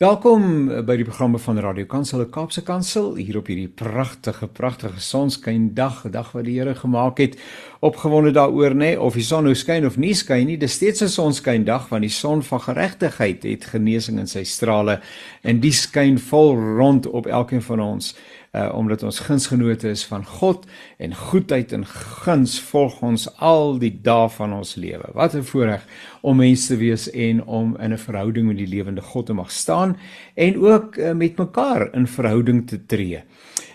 Welkom by die programme van Radio Kansel, Kaapse Kansel, hier op hierdie pragtige, pragtige sonskyn dag, 'n dag wat die Here gemaak het. Opgewonde daaroor nê, of die son nou skyn of nie skyn nie, dis steeds 'n sonskyn dag want die son van geregtigheid het genesing in sy strale en die skyn vol rond op elkeen van ons uh omdat ons gunsgenote is van God en goedheid en guns volg ons al die dae van ons lewe. Wat 'n voorreg om mens te wees en om in 'n verhouding met die lewende God te mag staan en ook uh, met mekaar in verhouding te tree.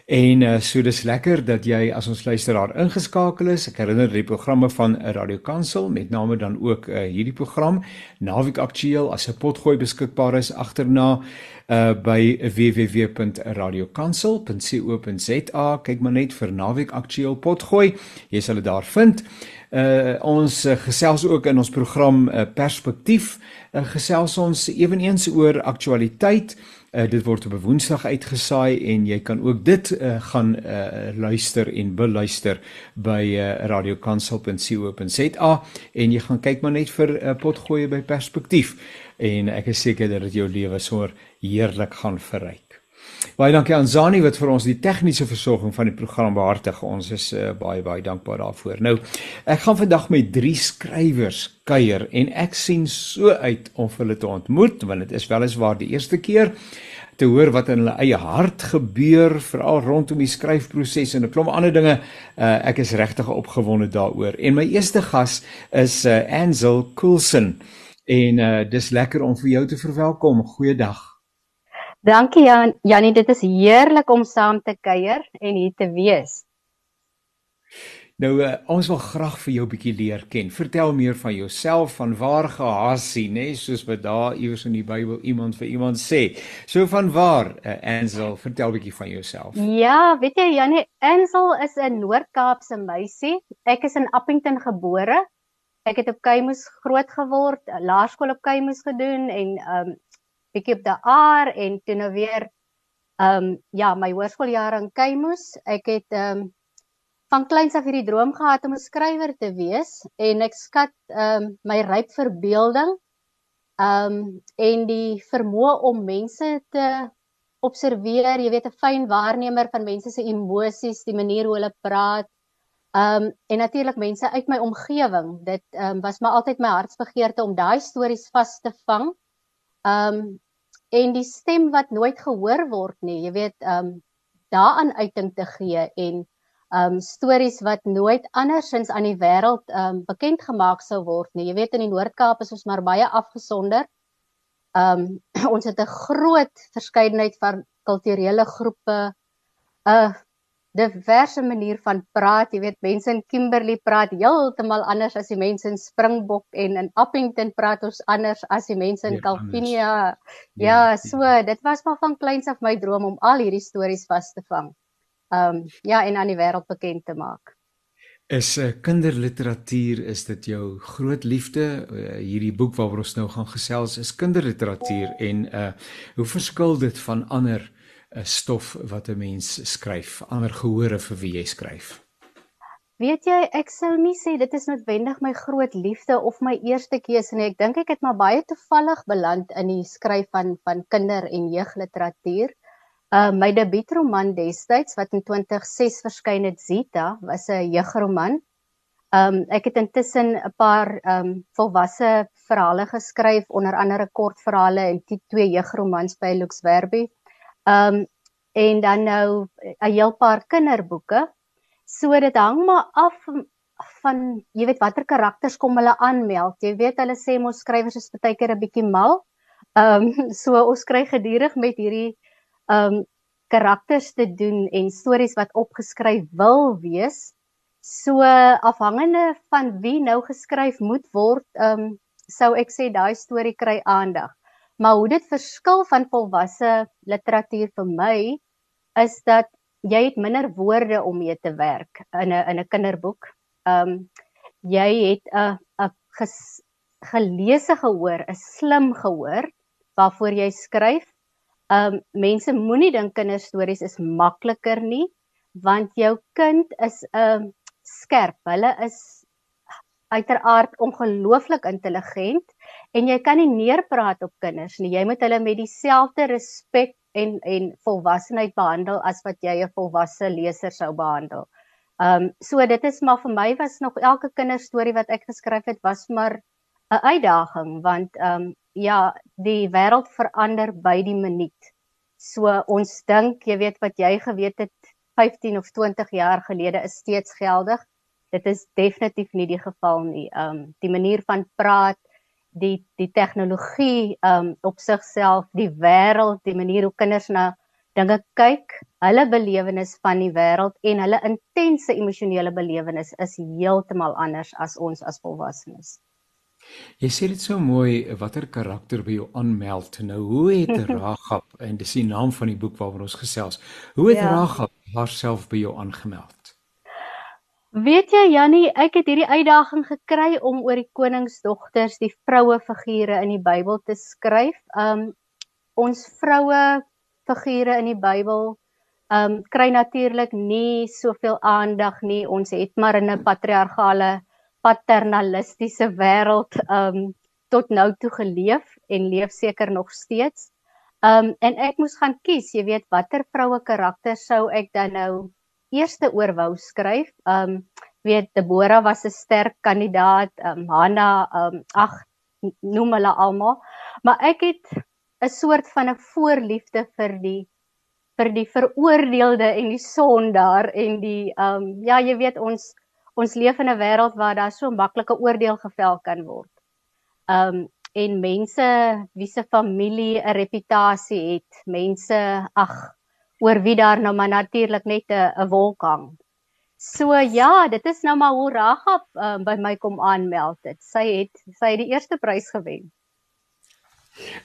En uh, so dis lekker dat jy as ons luisteraar ingeskakel is. Ek herinner die programme van Radio Kansel met name dan ook uh, hierdie program Naweek Aktueel as 'n potgooi beskikbaar is agterna uh by www.radiokansel.co.za kyk maar net vir Naweek Aktueel potgooi jy sal dit daar vind. Uh ons uh, gesels ook in ons program uh, perspektief. Uh, gesels ons ewenigs oor aktualiteit Uh, dit word op 'n Woensdag uitgesaai en jy kan ook dit uh, gaan uh, luister en beluister by uh, radiokansel.co.za en jy gaan kyk maar net vir uh, potgoeie by perspektief en ek is seker dat dit jou lewe soor heerlik gaan verryk. Baie dankie aan Zani wat vir ons die tegniese versorging van die program behartig. Ons is uh, baie baie dankbaar daarvoor. Nou, ek gaan vandag met drie skrywers kuier en ek sien so uit om hulle te ontmoet want dit is weliswaar die eerste keer te hoor wat in hulle eie hart gebeur veral rondom die skryfproses en 'n klomp ander dinge. Uh, ek is regtig opgewonde daaroor. En my eerste gas is uh, Ansel Coulson. En uh, dis lekker om vir jou te verwelkom. Goeiedag. Dankie Jan. Janie, dit is heerlik om saam te kuier en hier te wees. Nou uh, ons wil graag vir jou 'n bietjie leer ken. Vertel meer van jouself, van waar gehasie, nê, nee, soos wat daar iewers in die Bybel iemand vir iemand sê. So van waar, uh, Ansel, vertel 'n bietjie van jouself. Ja, weet jy Janie, Ansel is 'n Noord-Kaapse meisie. Ek is in Appington gebore. Ek het op Keimus groot geword, laerskool op Keimus gedoen en um bietjie op die Aar en toe nou weer um ja, my hoërskooljare in Keimus. Ek het um van kleins af hierdie droom gehad om 'n skrywer te wees en ek skat um my ryp verbeelding um en die vermoë om mense te observeer, jy weet 'n fyn waarnemer van mense se emosies, die manier hoe hulle praat. Um en natuurlik mense uit my omgewing. Dit um was maar altyd my hartsbegeerte om daai stories vas te vang. Um en die stem wat nooit gehoor word nie, jy weet, um daaraan uiting te gee en um stories wat nooit andersins aan die wêreld um bekend gemaak sou word nie. Jy weet in die Noord-Kaap is ons maar baie afgesonder. Um ons het 'n groot verskeidenheid van kulturele groepe, 'n uh, diverse manier van praat. Jy weet mense in Kimberley praat heeltemal anders as die mense in Springbok en in Appington praat ons anders as die mense in Kalvinia. Ja, ja, so dit was maar van kleins af my droom om al hierdie stories vas te vang um ja en aan die wêreld bekend te maak. Is 'n uh, eh, kinderliteratuur is dit jou groot liefde? Uh, hierdie boek waaroor ons nou gaan gesels is kinderliteratuur en uh hoe verskil dit van ander uh, stof wat 'n mens skryf, ander gehore vir wie jy skryf? Weet jy, ek sou nie sê dit is noodwendig my groot liefde of my eerste keuse nie. Ek dink ek het maar baie toevallig beland in die skryf van van kinder- en jeugliteratuur. Uh my debuutroman destyds wat in 2006 verskyn het Zita was 'n jeugroman. Um ek het intussen 'n paar um volwasse verhale geskryf onder andere kortverhale en twee jeugromans by Lux Verbi. Um en dan nou 'n heel paar kinderboeke. So dit hang maar af van jy weet watter karakters kom hulle aanmeld. Jy weet hulle sê mos skrywers is baie keer 'n bietjie mal. Um so ons kry gedurig met hierdie um karakters te doen en stories wat opgeskryf wil wees. So afhangende van wie nou geskryf moet word, um sou ek sê daai storie kry aandag. Maar hoe dit verskil van volwasse literatuur vir my is dat jy het minder woorde om mee te werk in 'n in 'n kinderboek. Um jy het 'n 'n geleese gehoor, 'n slim gehoor waarvoor jy skryf Um mense moenie dink kinderstories is makliker nie want jou kind is 'n um, skerp. Hulle is uiteraard ongelooflik intelligent en jy kan nie neerpraat op kinders nie. Jy moet hulle met dieselfde respek en en volwassenheid behandel as wat jy 'n volwasse leser sou behandel. Ehm um, so dit is maar vir my was nog elke kinderstorie wat ek geskryf het was maar 'n uitdaging want ehm um, ja, die wêreld verander by die minuut. So ons dink, jy weet wat jy geweet het 15 of 20 jaar gelede is steeds geldig. Dit is definitief nie die geval nie. Um die manier van praat, die die tegnologie um op sigself, die wêreld, die manier hoe kinders na dinge kyk, hulle belewenis van die wêreld en hulle intense emosionele belewenis is heeltemal anders as ons as volwassenes. Jy sê dit so mooi watter karakter by jou aanmeld. Nou hoe het Ragab en dis die naam van die boek waaroor ons gesels. Hoe het ja. Ragab haarself by jou aangemeld? Weet jy Jannie, ek het hierdie uitdaging gekry om oor die koningsdogters, die vroue figure in die Bybel te skryf. Um ons vroue figure in die Bybel um kry natuurlik nie soveel aandag nie. Ons het maar in 'n patriargale paternalistiese wêreld um tot nou toe geleef en leef seker nog steeds. Um en ek moes gaan kies, jy weet watter vroue karakter sou ek dan nou eerste oor wou skryf. Um weet Deborah was 'n sterk kandidaat, um Hanna, um ag noem hulle almal, maar ek het 'n soort van 'n voorliefde vir die vir die veroordeelde en die sondaar en die um ja, jy weet ons ons leef in 'n wêreld waar daar so maklike oordeel gevel kan word. Um en mense wie se familie 'n reputasie het, mense ag oor wie daar nou maar natuurlik net 'n wolk hang. So ja, dit is nou maar hoe Ragab um, by my kom aanmeld het. Sy het sy het die eerste prys gewen.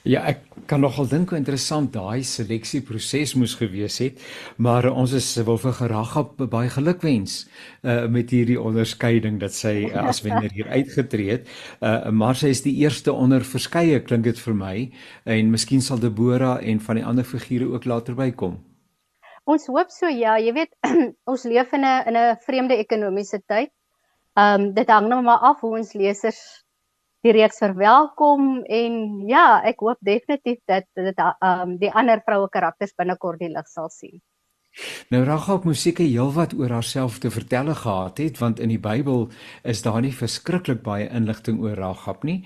Ja, ek kan nogal dink hoe interessant daai seleksieproses moes gewees het, maar ons is wil vir Geragap baie gelukwens uh met hierdie onderskeiding dat sy uh, as wenner hier uitgetree het. Uh maar sy is die eerste onder verskeie klink dit vir my en miskien sal Debora en van die ander figure ook later bykom. Ons hoop so ja, jy weet ons leef in 'n in 'n vreemde ekonomiese tyd. Um dit hang nou maar af hoe ons lesers die reeks verwelkom en ja, ek hoop definitief dat dit um die ander vroue karakters binnekort die lig sal sien. Nou Ragab moes seker heelwat oor haarself te vertel gehad het want in die Bybel is daar nie verskriklik baie inligting oor Ragab nie.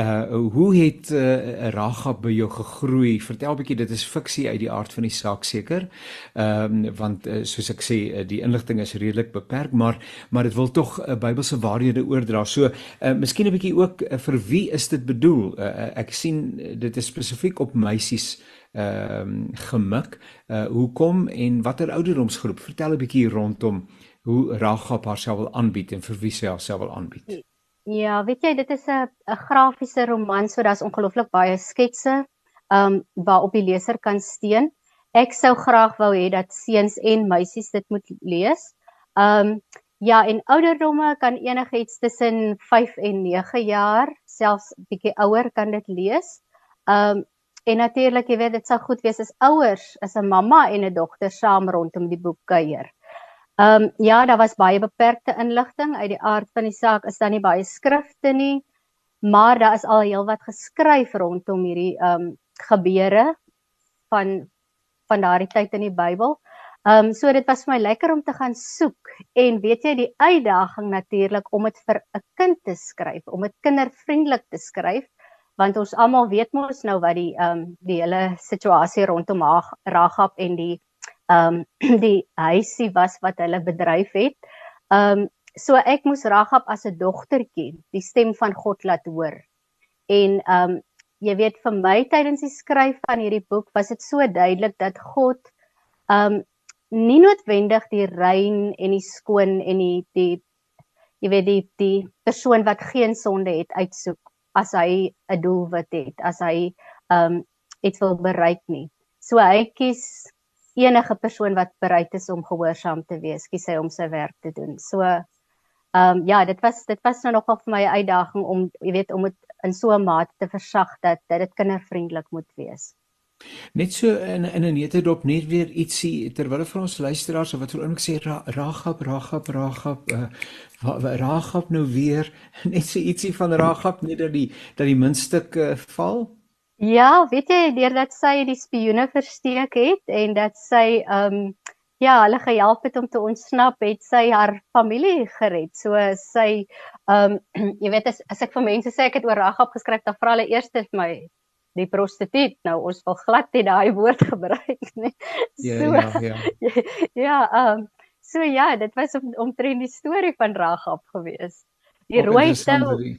Uh hoe het uh, Ragab by jou gegroei? Vertel 'n bietjie, dit is fiksie uit die aard van die saak seker. Ehm um, want uh, soos ek sê, uh, die inligting is redelik beperk, maar maar dit wil tog 'n uh, Bybelse waarhede oordra. So, uh miskien 'n bietjie ook uh, vir wie is dit bedoel? Uh, ek sien dit is spesifiek op meisies ehm um, gemik. Uh hoekom en watter ouderdomsgroep? Vertel 'n bietjie rondom hoe Ragab haarself wil aanbied en vir wie sy haarself wil aanbied. Ja, weet jy, dit is 'n 'n grafiese roman, so daar's ongelooflik baie sketse ehm um, waarop die leser kan steun. Ek sou graag wou hê dat seuns en meisies dit moet lees. Ehm um, ja, en ouderdomme kan enigiets tussen 5 en 9 jaar, selfs bietjie ouer kan dit lees. Ehm um, En natuurlik, jy weet, dit sou goed wees as ouers, as 'n mamma en 'n dogter saam rondom die boek kuier. Ehm um, ja, daar was baie beperkte inligting uit die aard van die saak. Is daar nie baie skrifte nie, maar daar is al heelwat geskryf rondom hierdie ehm um, gebeure van van daardie tyd in die Bybel. Ehm um, so dit was vir my lekker om te gaan soek en weet jy die uitdaging natuurlik om dit vir 'n kind te skryf, om dit kindervriendelik te skryf want ons almal weet mos nou wat die ehm um, die hele situasie rondom Ragab en die ehm um, die huisie was wat hulle bedryf het. Ehm um, so ek moes Ragab as 'n dogtertjie die stem van God laat hoor. En ehm um, jy weet vir my tydens die skryf van hierdie boek was dit so duidelik dat God ehm um, nie noodwendig die rein en die skoon en die die jy weet die die persoon wat geen sonde het uitsoek as hy 'n doelwit het, as hy um iets wil bereik nie. So hy kies enige persoon wat bereid is om gehoorsaam te wees, kies hy om sy werk te doen. So um ja, dit was dit was nou nogal vir my 'n uitdaging om jy weet om dit in so 'n mate te versag dat dit kindervriendelik moet wees. Net so in in 'n netedop net weer ietsie terwyl vir ons luisteraars wat wil ook sê Ragab Ragab Ragab uh, Ragab nou weer net so ietsie van Ragab net dat die dat die muntstuk uh, val. Ja, weet jy deurdat sy die spioene versteek het en dat sy ehm um, ja, hulle gehelp het om te ontsnap, het sy haar familie gered. So sy ehm um, jy weet as, as ek vir mense sê ek het oor Ragab geskryf, dan vra hulle eers vir my die prostituut. Nou ons wil glad nie daai woord gebruik nie. Ja, so, ja, ja. Ja, ehm um, so ja, dit was om, omtrent die storie van Ragab gewees. Die rooi tou.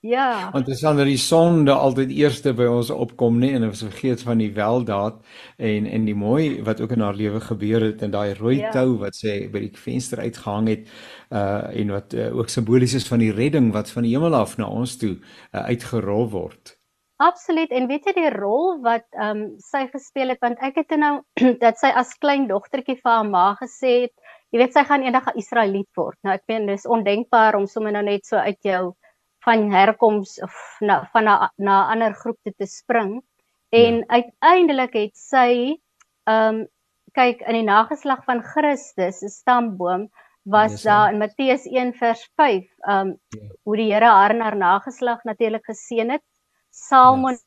Ja. Want dit is dan dat die sonde altyd eerste by ons opkom, nê, en ons vergeet van die weldaad en en die mooi wat ook in haar lewe gebeur het en daai rooi ja. tou wat sy by die venster uitgehang het uh en wat uh, ook simbolies is van die redding wat van die hemel af na ons toe uh, uitgerol word. Absoluut en weet jy die rol wat ehm um, sy gespeel het want ek het nou dat sy as klein dogtertjie vir haar ma gesê het jy weet sy gaan eendag 'n Israeliet word. Nou ek meen dis ondenkbaar om sommer nou net so uit jou van herkoms of na van na na 'n ander groep te, te spring. En ja. uiteindelik het sy ehm um, kyk in die nageslag van Christus se stamboom was yes, daar in Matteus 1 vers 5 ehm um, ja. hoe die Here haar en haar nageslag natuurlik geseën het Salmon yes.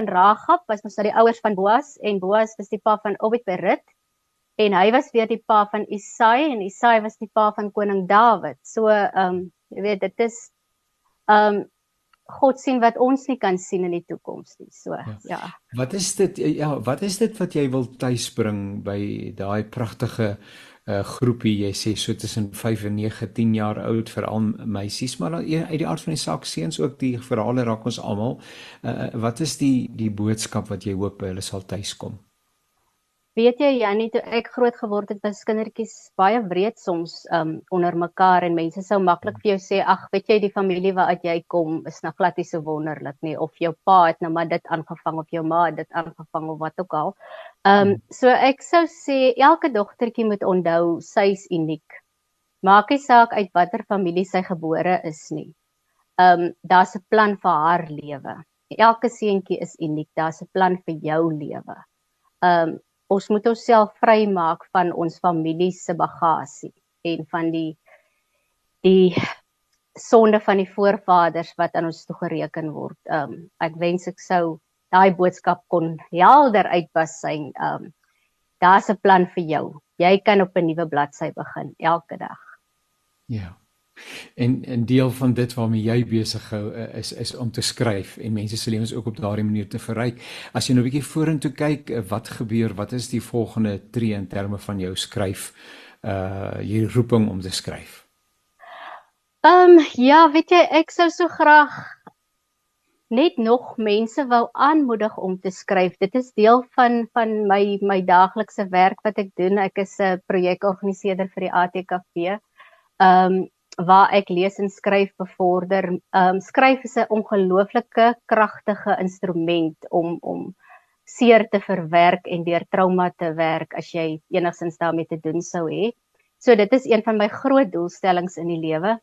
en Ragab was mos nou die ouers van Boas en Boas was die pa van Obed by Rut en hy was weer die pa van Isai en Isai was die pa van koning Dawid. So ehm um, jy weet dit is ehm um, God sien wat ons nie kan sien in die toekoms nie. So ja. ja. Wat is dit ja, wat is dit wat jy wil tuisbring by daai pragtige uh, groepie jy sê so tussen 5 en 9 10 jaar oud veral meisies maar uit die aard van die saak seuns ook die verhale raak ons almal. Uh, wat is die die boodskap wat jy hoop hulle sal tuiskom Weet jy Jannie toe ek groot geword het was kindertjies baie wreed soms um, onder mekaar en mense sou maklik vir jou sê ag weet jy die familie waaruit jy kom is nou glad nie so wonderlik nie of jou pa het nou maar dit aangevang of jou ma het dit aangevang of wat ook al. Ehm um, so ek sou sê elke dogtertjie moet onthou sy's uniek. Maak nie saak uit watter familie sy gebore is nie. Ehm um, daar's 'n plan vir haar lewe. Elke seentjie is uniek. Daar's 'n plan vir jou lewe. Ehm um, ons moet onsself vrymaak van ons familie se bagasie en van die die sonde van die voorvaders wat aan ons toegereken word. Um ek wens ek sou daai boodskap kon helder uitwas syn. Um daar's 'n plan vir jou. Jy kan op 'n nuwe bladsy begin elke dag. Ja. En 'n deel van dit waarmee jy besig hou eh, is is om te skryf en mense se lewens ook op daardie manier te verryk. As jy nou 'n bietjie vorentoe kyk, eh, wat gebeur? Wat is die volgende tree in terme van jou skryf? Uh jy roeping om te skryf. Ehm um, ja, weet jy, ek sou so graag net nog mense wou aanmoedig om te skryf. Dit is deel van van my my daaglikse werk wat ek doen. Ek is 'n projekorganiseerder vir die ATKV. Ehm um, waar ek lees en skryf bevorder. Ehm um, skryf is 'n ongelooflike kragtige instrument om om seer te verwerk en deur trauma te werk as jy enigsins daarmee te doen sou hê. So dit is een van my groot doelstellings in die lewe.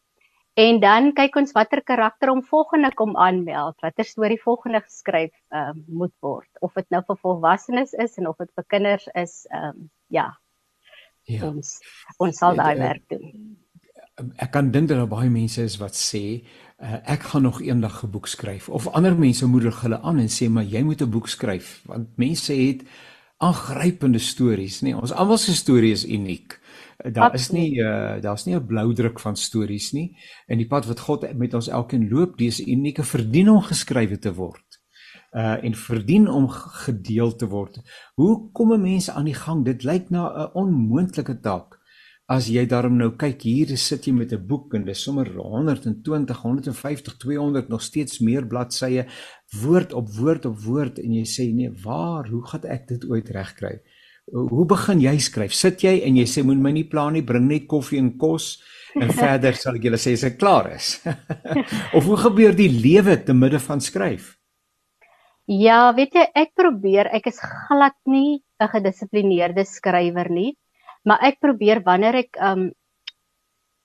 En dan kyk ons watter karakter om volgende kom aanmeld, watter storie volgende geskryf ehm um, moet word, of dit nou vir volwassenes is en of dit vir kinders is, ehm um, ja. Ja. Ons ons sal daai werk doen ek kan dink dat daar baie mense is wat sê uh, ek gaan nog eendag 'n boek skryf. Of ander mense moedig hulle aan en sê maar jy moet 'n boek skryf. Want mense het aangrypende stories nê. Ons almal se storie is uniek. Uh, daar is nie uh, daar's nie 'n blou druk van stories nie. En die pad wat God met ons elkeen loop dis unieke verdien om geskrywe te word uh en verdien om gedeel te word. Hoe kom 'n mens aan die gang? Dit lyk na 'n onmoontlike taak as jy daarom nou kyk hier sit jy met 'n boek en dis sommer 120 150 200 nog steeds meer bladsye woord op woord op woord en jy sê nee waar hoe gaan ek dit ooit regkry? Hoe begin jy skryf? Sit jy en jy sê moet my nie pla nie bring net koffie en kos en verder sal ek julle sê as ek klaar is. Of hoe gebeur die lewe te midde van skryf? Ja weet jy ek probeer ek is glad nie 'n gedissiplineerde skrywer nie maar ek probeer wanneer ek 'n um,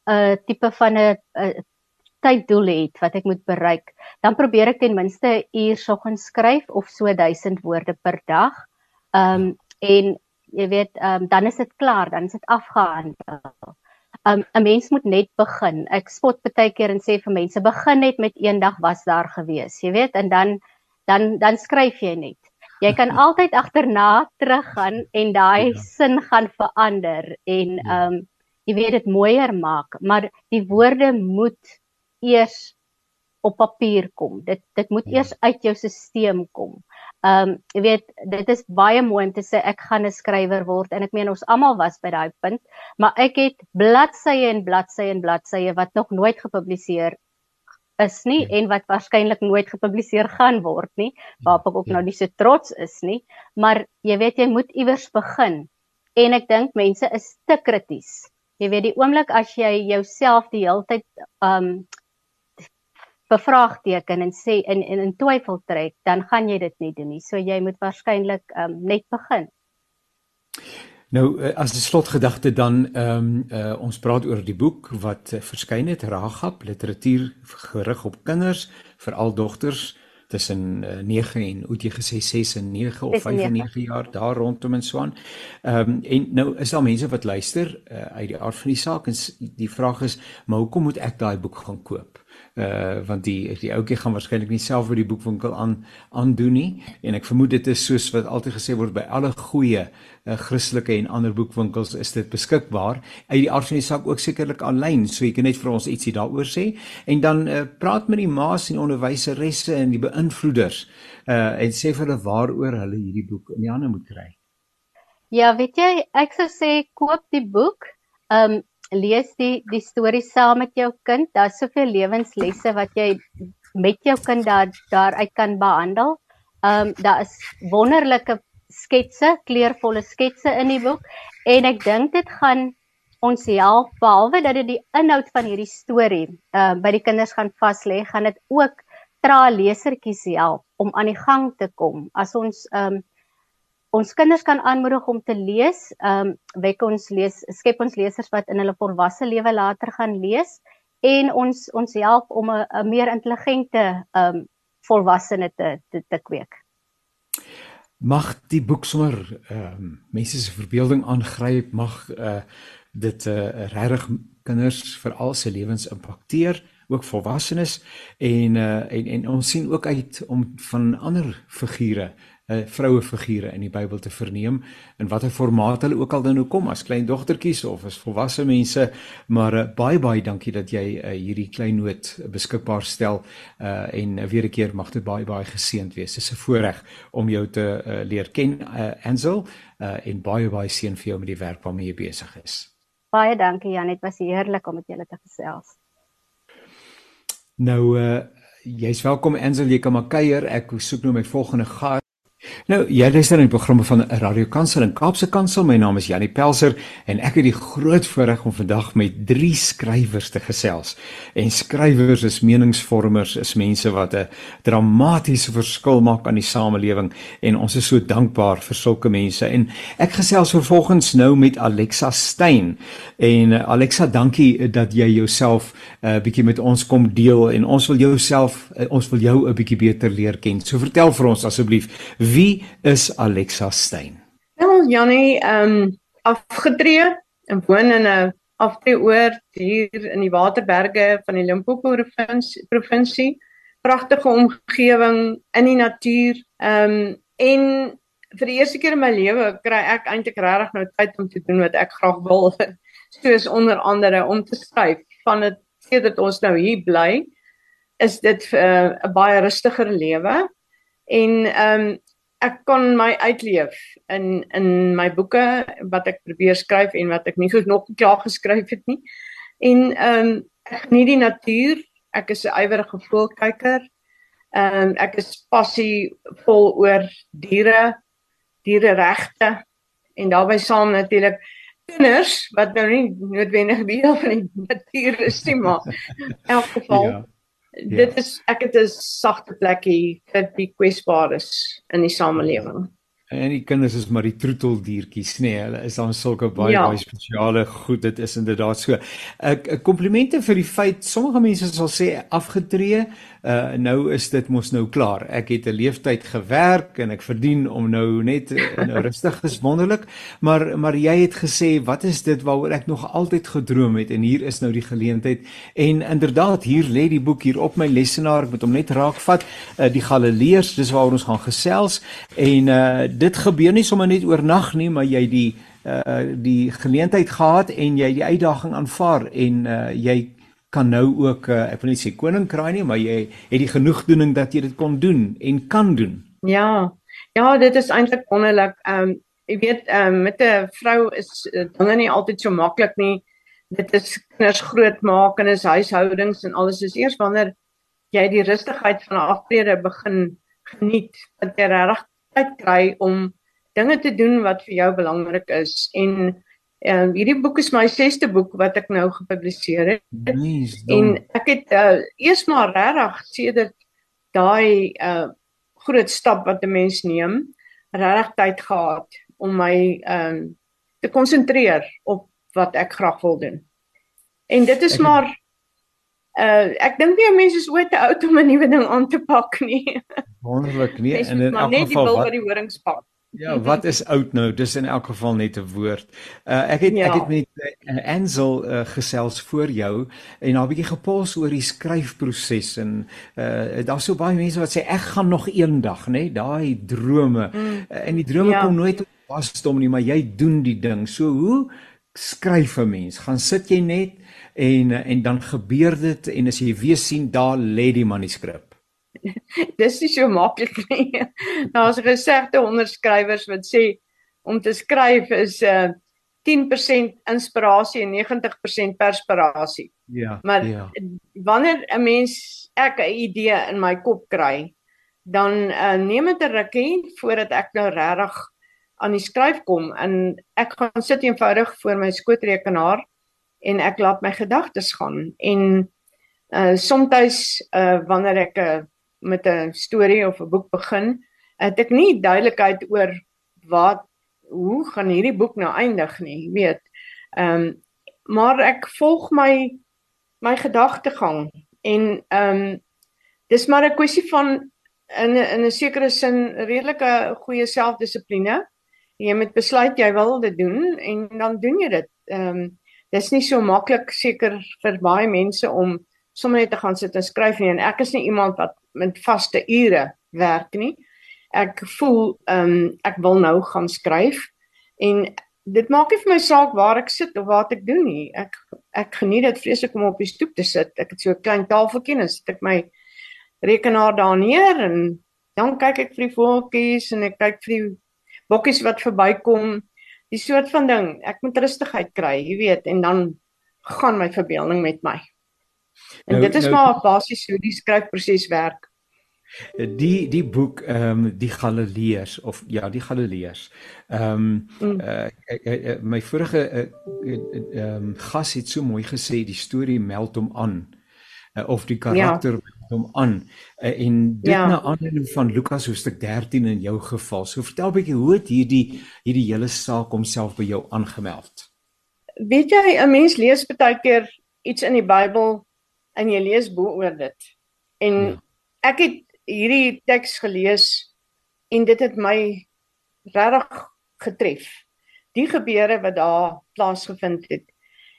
'n tipe van 'n tyddoel het wat ek moet bereik, dan probeer ek ten minste 'n uur soggens skryf of so 1000 woorde per dag. Ehm um, en jy weet, ehm um, dan is dit klaar, dan is dit afgehandel. Um 'n mens moet net begin. Ek spot baie keer en sê vir mense begin net met eendag was daar gewees, jy weet, en dan dan dan skryf jy net. Jy kan altyd agterna teruggaan en daai ja. sin gaan verander en ja. um jy weet dit mooier maak, maar die woorde moet eers op papier kom. Dit dit moet ja. eers uit jou stelsel kom. Ehm um, jy weet dit is baie mooi om te sê ek gaan 'n skrywer word en ek meen ons almal was by daai punt, maar ek het bladsye en bladsye en bladsye wat nog nooit gepubliseer is nie ja. en wat waarskynlik nooit gepubliseer gaan word nie, waarop ek ook ja. nou nie so trots is nie, maar jy weet jy moet iewers begin. En ek dink mense is te krities. Jy weet die oomblik as jy jouself die hele tyd ehm um, bevraagteken en sê in in in twyfel trek, dan gaan jy dit nie doen nie. So jy moet waarskynlik um, net begin. Nou eh, as die slotgedagte dan ehm um, uh, ons praat oor die boek wat uh, verskyn het Ragap literatuur gerig op kinders, veral dogters tussen uh, 9 en hoe jy gesê 6 en 9 of 5 en 9 jaar daar rondom in Swaan. Ehm um, en nou is daar mense wat luister uh, uit die aard van die saak en die vraag is, maar hoekom moet ek daai boek gaan koop? Uh want die die ouetjie gaan waarskynlik nie self by die boekwinkel aan aandoen nie. En ek vermoed dit is soos wat altyd gesê word by alle goeie uh, Christelike en ander boekwinkels is dit beskikbaar. Uit die aard van die saak ook sekerlik aanlyn so jy kan net vir ons ietsie daaroor sê. En dan uh, praat met die ma's en onderwyseresse en die beïnvloeders uh en sê vir hulle waaroor hulle hierdie boek in die hande moet kry. Ja weet jy ek sou sê koop die boek. Um lees die die stories saam met jou kind. Daar's soveel lewenslesse wat jy met jou kind daar daaruit kan behandel. Ehm um, daar is wonderlike sketse, kleurvolle sketse in die boek en ek dink dit gaan ons help behalwe dat dit die inhoud van hierdie storie ehm uh, by die kinders gaan vas lê, gaan dit ook tra lesertjies help om aan die gang te kom. As ons ehm um, ons kinders kan aanmoedig om te lees. Ehm um, wek ons lees skep ons lesers wat in hulle volwasse lewe later gaan lees en ons ons help om 'n meer intelligente ehm um, volwassene te, te te kweek. Mag die boek sommer ehm um, mense se verbeelding aangryp, mag uh dit uh regtig kinders vir al se lewens impakteer ook volwassenes en uh en en ons sien ook uit om van ander figure uh, vroue figure in die Bybel te verneem in watter formaat hulle ook al dan nou kom as klein dogtertjies of as volwasse mense maar uh, baie baie dankie dat jy uh, hierdie klein noot beskikbaar stel uh, en uh, weer 'n keer mag dit baie baie geseënd wees. Dit is 'n voorreg om jou te uh, leer ken uh, Ansel uh, en baie baie seën vir jou met die werk waarmee jy besig is. Baie dankie Jan, dit was heerlik om met julle te gesels. Nou uh jy's welkom Ansel, jy kan maar kuier. Ek soek nou my volgende gas. Nou, jy luister na die programme van Radio Kansel en Kaapse Kansel. My naam is Janie Pelser en ek het die groot voorreg om vandag met drie skrywers te gesels. En skrywers is meningsvormers, is mense wat 'n dramatiese verskil maak aan die samelewing en ons is so dankbaar vir sulke mense. En ek gesels vervolgens nou met Alexa Stein. En uh, Alexa, dankie dat jy jouself 'n uh, bietjie met ons kom deel en ons wil jouself uh, ons wil jou 'n bietjie beter leer ken. So vertel vir ons asseblief Wie is Alexa Stein? Wel, Jannie, ehm um, afgetree en woon in 'n aftreeoord hier in die Waterberge van die Limpopo provinsie. Pragtige omgewing in die natuur. Ehm um, en vir die eerste keer in my lewe kry ek eintlik regtig nou tyd om te doen wat ek graag wil. Soos onder andere om te skryf. Van dit sedert ons nou hier bly, is dit eh, 'n uh, baie rustiger lewe. En ehm um, ek kon my uitleef in in my boeke wat ek probeer skryf en wat ek nie so nog klaar geskryf het nie. En ehm um, ek geniet die natuur. Ek is 'n ywerige voëlkyker. Ehm um, ek is passievol oor diere, diereregte en daarbey saam natuurlik kinders wat nou nie noodwendig deel van die natuur is nie, maar in elk geval ja Ja. Dit is ek het 'n sagte plekkie vir die kwesbaares in die samelewing. En die kinders is maar die troeteldiertjies, nê. Nee, hulle is dan sulke baie ja. baie spesiale goed. Dit is inderdaad so. Ek komplimente vir die feit sommige mense sal sê afgetree, uh nou is dit mos nou klaar. Ek het 'n leeftyd gewerk en ek verdien om nou net nou rustig is wonderlik. Maar maar jy het gesê, wat is dit waaroor ek nog altyd gedroom het en hier is nou die geleentheid. En inderdaad, hier lê die boek hier op my lesenaar. Ek moet hom net raakvat. Uh die Galileërs, dis waaroor ons gaan gesels en uh dit gebeur nie sommer net oornag nie, maar jy die uh die geleentheid gehad en jy die uitdaging aanvaar en uh jy kan nou ook uh, ek wil nie sê koning kraai nie, maar jy het die genoegdoening dat jy dit kon doen en kan doen. Ja. Ja, dit is eintlik wonderlik. Ehm um, jy weet, ehm um, met 'n vrou is uh, dinge nie altyd so maklik nie. Dit is kinders grootmaak en is huishoudings en alles is eers wanneer jy die rustigheid van 'n aftrede begin geniet, dat jy regtig tyd kry om dinge te doen wat vir jou belangrik is en uh, hierdie boek is my 6ste boek wat ek nou gepubliseer het. Nice, en ek het uh, eers maar regtig sedert daai uh, groot stap wat 'n mens neem, regtig tyd gehad om my um, te konsentreer op wat ek graag wil doen. En dit is maar uh ek dink nie mense is ooit te oud om 'n nuwe ding aan te pak nie. Wonderlik nie en in elk geval wat net die horings pak. Ja, wat is oud nou? Dis in elk geval net 'n woord. Uh ek het ja. ek het met uh, Ansel uh, gesels voor jou en daar 'n bietjie gepols oor die skryfproses en uh daar's so baie mense wat sê ek gaan nog eendag, nê, nee? daai drome. Mm. Uh, en die drome ja. kom nooit vas stom nie, maar jy doen die ding. So hoe skryf 'n mens? Gaan sit jy net en en dan gebeur dit en as jy weer sien daar lê die manuskrip. Dis nie so maklik nie. Daar's gesegde onderskrywers wat sê om te skryf is 'n uh, 10% inspirasie en 90% perspirasie. Ja. Maar ja. wanneer 'n mens ek 'n idee in my kop kry, dan uh, neem dit 'n rukkie voordat ek nou regtig aan die skryf kom en ek gaan sit eenvoudig voor my skootrekenaar en ek laat my gedagtes gaan en uh soms uh wanneer ek uh, met 'n storie of 'n boek begin, het ek nie duidelikheid oor wat hoe gaan hierdie boek nou eindig nie, weet. Ehm um, maar ek volg my my gedagtegang en ehm um, dis maar 'n kwessie van in in 'n sekere sin redelike goeie selfdissipline. Jy moet besluit jy wil dit doen en dan doen jy dit. Ehm um, dis nie so maklik seker vir baie mense om sommer net te gaan sit en skryf nie en ek is nie iemand wat met vaste ure werk nie. Ek voel ehm um, ek wil nou gaan skryf en dit maak nie vir my saak waar ek sit of wat ek doen nie. Ek ek geniet dit vreeslik om op die stoep te sit. Ek het so 'n klein tafeltjie en sit ek my rekenaar daar neer en dan kyk ek vir die voeltjies en ek kyk vir die bokkies wat verbykom die soort van ding. Ek moet rustigheid kry, jy weet, en dan gaan my verbeelding met my. En nou, dit is nou, maar basies hoe die skryfproses werk. Die die boek ehm um, die Galileërs of ja, die Galileërs. Ehm um, uh, uh, uh, my vorige ehm uh, uh, um, gas het so mooi gesê die storie meld hom aan uh, of die karakter ja hom aan uh, en dit ja. na aanleiding van Lukas hoofstuk 13 in jou geval. So vertel 'n bietjie hoe het hierdie hierdie hele saak homself by jou aangemeld? Weet jy, 'n mens lees baie keer iets in die Bybel en jy lees bo oor dit. En ja. ek het hierdie teks gelees en dit het my regtig getref. Die gebeure wat daar plaasgevind het.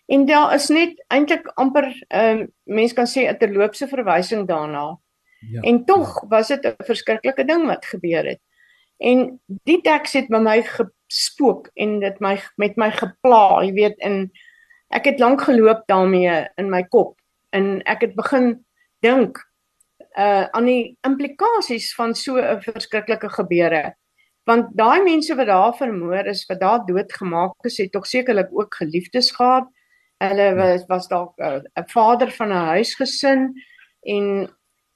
En daar is net eintlik amper ehm uh, mense kan sê 'n terloopse verwysing daarna. Ja. En tog was dit 'n verskriklike ding wat gebeur het. En die teks het by my gespook en dit my met my gepla, jy weet, en ek het lank geloop daarmee in my kop en ek het begin dink uh aan die implikasies van so 'n verskriklike gebeure. Want daai mense wat daar vermoor is, wat daar doodgemaak is, het tog sekerlik ook geliefdes gehad Hulle ja. was was dalk 'n uh, vader van 'n huisgesin en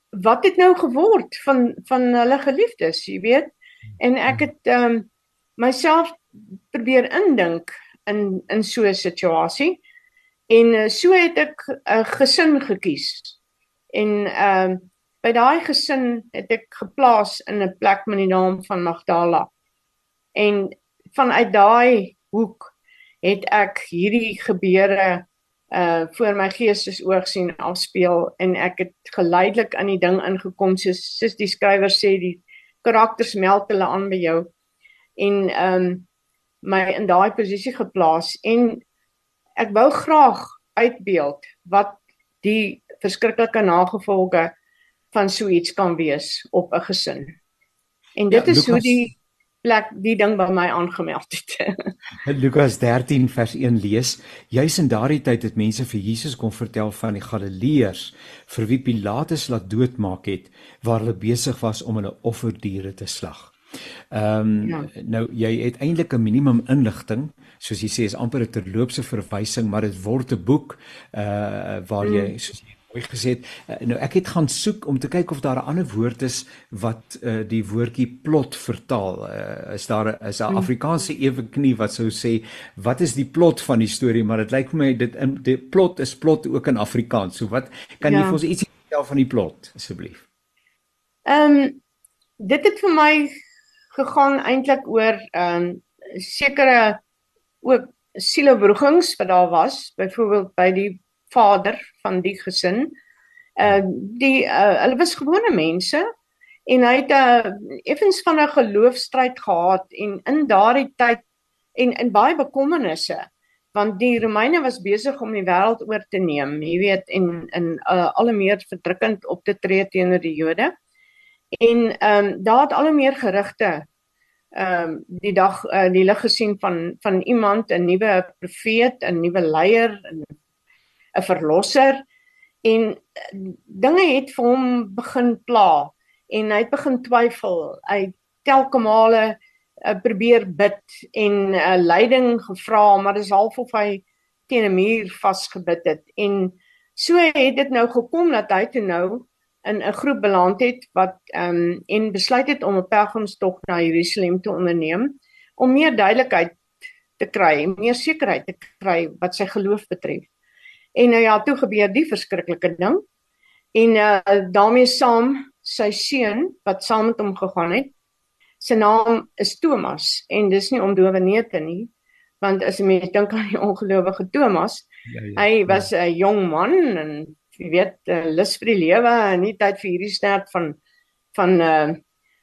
wat het nou geword van van hulle geliefdes, jy weet? En ek het ehm um, myself probeer indink in in so 'n situasie. En uh, so het ek 'n uh, gesin gekies. En ehm uh, by daai gesin het ek geplaas in 'n plek met die naam van Magdala. En vanuit daai hoek het ek hierdie gebeure uh voor my geestesoog sien afspeel en ek het geleidelik aan die ding ingekom soos soos die skrywer sê die karakters meld hulle aan by jou en ehm um, my in daai posisie geplaas en ek wou graag uitbeeld wat die verskriklike nagevolge van so iets kan wees op 'n gesin. En dit ja, is Lucas, hoe die plek die ding by my aangemeld het. Lukas 13 vers 1 lees: Juis in daardie tyd het mense vir Jesus kom vertel van die Galileërs vir wie Pilatus laat doodmaak het waar hulle besig was om hulle offerdiere te slag. Ehm um, ja. nou jy het eintlik 'n minimum inligting, soos jy sê is amper 'n terloopse verwysing, maar dit word 'n boek uh waar jy mm. soos jy mooi gesê het. Uh, nou ek het gaan soek om te kyk of daar 'n ander woord is wat uh die woordjie plot vertaal. Uh, is daar is 'n mm. Afrikaanse eweknie wat sou sê wat is die plot van die storie, maar dit lyk vir my dit in die plot is plot ook in Afrikaans. So wat kan ja. jy vir ons ietsie vertel van die plot asseblief? Ehm um, dit het vir my gegaan eintlik oor ehm um, sekere ook sielewrogings wat daar was, byvoorbeeld by die vader van die gesin. Uh die uh, hulle was gewone mense en hy het 'n uh, effens van 'n geloofstryd gehad en in daardie tyd en in baie bekommernisse want die Romeine was besig om die wêreld oor te neem, jy weet, en in uh, al meer verdrukkend op te tree teenoor die Jode. En ehm um, daar het al meer gerugte ehm um, die dag uh, die lig gesien van van iemand 'n nuwe profeet, 'n nuwe leier, 'n 'n verlosser en uh, dinge het vir hom begin pla en hy het begin twyfel. Hy telke male uh, probeer bid en 'n uh, leiding gevra, maar dis half of hy teen 'n muur vasgebid het en so het dit nou gekom dat hy toe nou in 'n groep beland het wat ehm um, en besluit het om 'n pelgrimstog na Jerusalem te onderneem om meer duidelikheid te kry, meer sekerheid te kry wat sy geloof betref. En nou ja, toe gebeur die verskriklike ding. En uh daarmee saam sy seun wat saam met hom gegaan het. Sy naam is Thomas en dis nie om dowenete nie, want as jy mens dink aan die ongelowige Thomas, ja, ja, hy was 'n ja. jong man en jy weet uh, lus vir die lewe en nie tyd vir hierdie stert van van uh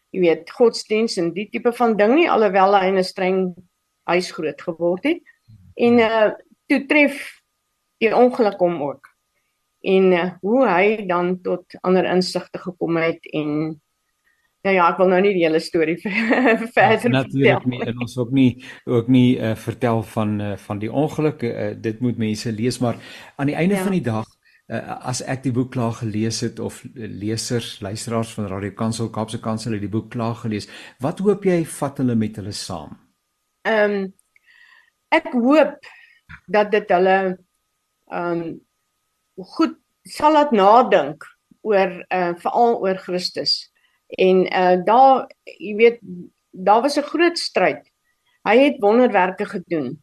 jy weet godsdiens en die tipe van ding nie alhoewel hy in 'n streng huis groot geword het en uh toe tref die ongeluk hom ook en uh, hoe hy dan tot ander insigte gekom het en Ja ja, ek wil nou nie die hele storie verder ja, natuurlik nie en ons ook nie ook nie uh, vertel van uh, van die ongeluk. Uh, dit moet mense lees, maar aan die einde ja. van die dag uh, as ek die boek klaar gelees het of lesers, luisteraars van Radio Kansel Kaapse Kansel het die boek klaar gelees, wat hoop jy vat hulle met hulle saam? Ehm um, ek hoop dat dit hulle ehm um, goed sal laat nadink oor uh veral oor Christus. En uh daar jy weet daar was 'n groot stryd. Hy het wonderwerke gedoen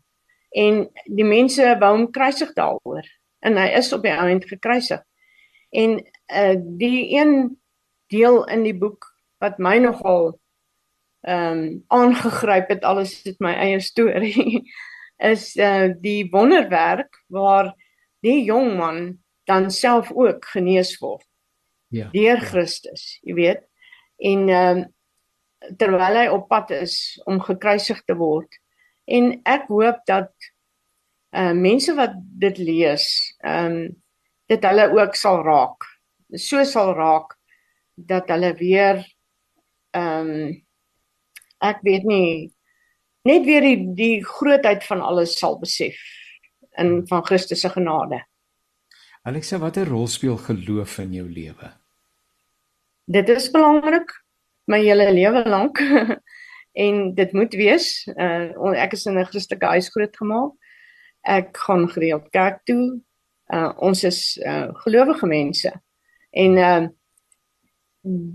en die mense wou hom kruisig daaroor en hy is op die eind gekruisig. En uh die een deel in die boek wat my nogal ehm um, aangegryp het alles het my eie storie is uh die wonderwerk waar die jong man dan self ook genees word. Ja. Deur ja. Christus, jy weet. En ehm uh, terwyl hy op pad is om gekruisig te word. En ek hoop dat uh mense wat dit lees, ehm um, dit hulle ook sal raak. So sal raak dat hulle weer ehm um, ek weet nie net weer die die grootheid van alles sal besef in van Christus se genade. Alexa, watter rol speel geloof in jou lewe? Dit is belangrik my hele lewe lank en dit moet wees. Uh ek is in 'n Christelike huis grootgemaak ek gaan gereeld kerk toe. Uh ons is uh gelowige mense. En uh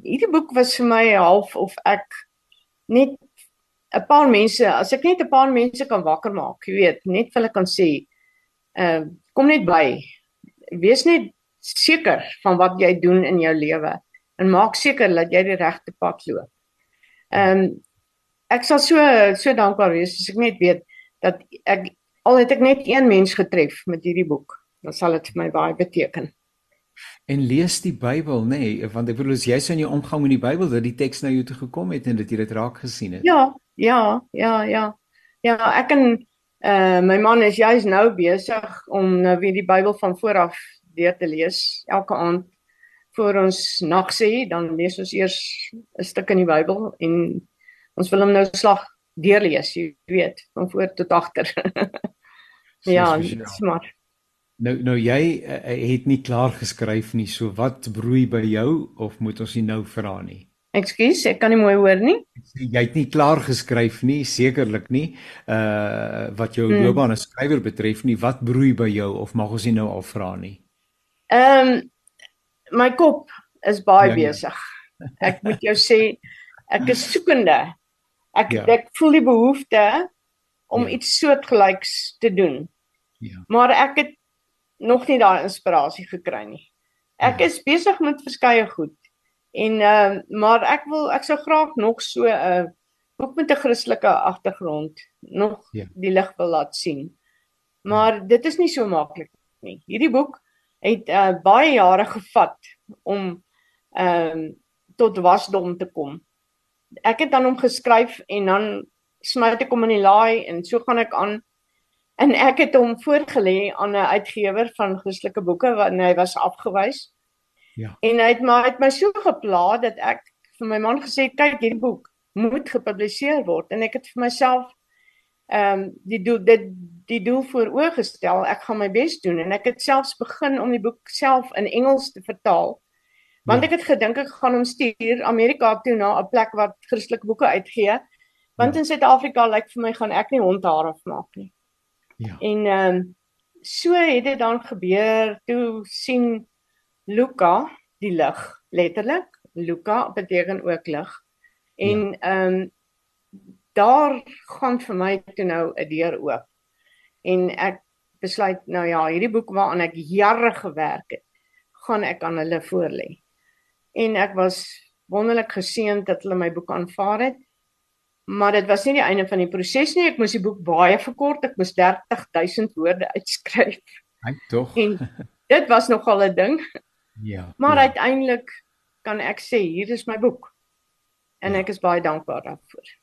hierdie boek was vir my half of ek net 'n paar mense, as ek net 'n paar mense kan wakker maak, jy weet, net vir hulle kan sê, uh kom net by. Wees net seker van wat jy doen in jou lewe en maak seker dat jy die regte pad loop. Ehm um, ek sal so so dankbaar wees as ek net weet dat ek al het ek net een mens getref met hierdie boek, dan sal dit vir my baie beteken. En lees die Bybel, nê, nee, want ek bedoel as jy so in jou omgang met die Bybel dat die teks na jou toe gekom het en dat jy dit raak gesien het. Ja, ja, ja, ja. Ja, ek en uh my man is juis nou besig om nou weer die Bybel van voor af deur te lees elke aand voor ons nag sê, dan lees ons eers 'n stuk in die Bybel en ons wil hom nou slag deurlees, jy weet, van voor tot agter. ja, smart. Nou nou jy uh, het nie klaar geskryf nie. So wat broei by jou of moet ons nie nou vra nie? Ekskuus, ek kan nie mooi hoor nie. Jy het nie klaar geskryf nie, sekerlik nie. Uh wat jou hmm. loopbaan as skrywer betref nie, wat broei by jou of mag ons nie nou al vra nie? Ehm um, my kop is baie ja, ja. besig. Ek moet jou sê ek is soekende. Ek ja. ek voel die behoefte om ja. iets soortgelyks te doen. Ja. Maar ek het nog nie daai inspirasie gekry nie. Ek ja. is besig met verskeie goed. En ehm uh, maar ek wil ek sou graag nog so 'n uh, boek met 'n Christelike agtergrond nog ja. die lig wil laat sien. Maar ja. dit is nie so maklik nie. Hierdie boek het uh, baie jare gevat om ehm uh, tot wasdom te kom. Ek het dan hom geskryf en dan smyt ek hom in die laai en so gaan ek aan En ek het hom voorgelê aan 'n uitgewer van Christelike boeke wat hy was afgewys. Ja. En hy het maar het my so gepla dat ek vir my man gesê het kyk hierdie boek moet gepubliseer word en ek het vir myself ehm um, die doel dit die doel voor oorgestel ek gaan my bes doen en ek het selfs begin om die boek self in Engels te vertaal want ja. ek het gedink ek gaan hom stuur Amerika toe na 'n plek wat Christelike boeke uitgee want ja. in Suid-Afrika lyk like vir my gaan ek nie hondhaar afmaak nie Ja. En ehm um, so het dit dan gebeur toe sien Luka die lig letterlik Luka beteken ook lig en ja. ehm ja. um, daar gaan vir my toe nou 'n deur oop en ek besluit nou ja hierdie boek waaraan ek jare gewerk het gaan ek aan hulle voorlê en ek was wonderlik geseënd dat hulle my boek aanvaar het Maar dit was nie die einde van die proses nie. Ek moes die boek baie verkort. Ek moes 30000 woorde uitskryf. Hy tog. En dit was nogal 'n ding. Ja. Maar ja. uiteindelik kan ek sê hier is my boek. En ja. ek is baie dankbaar daarvoor.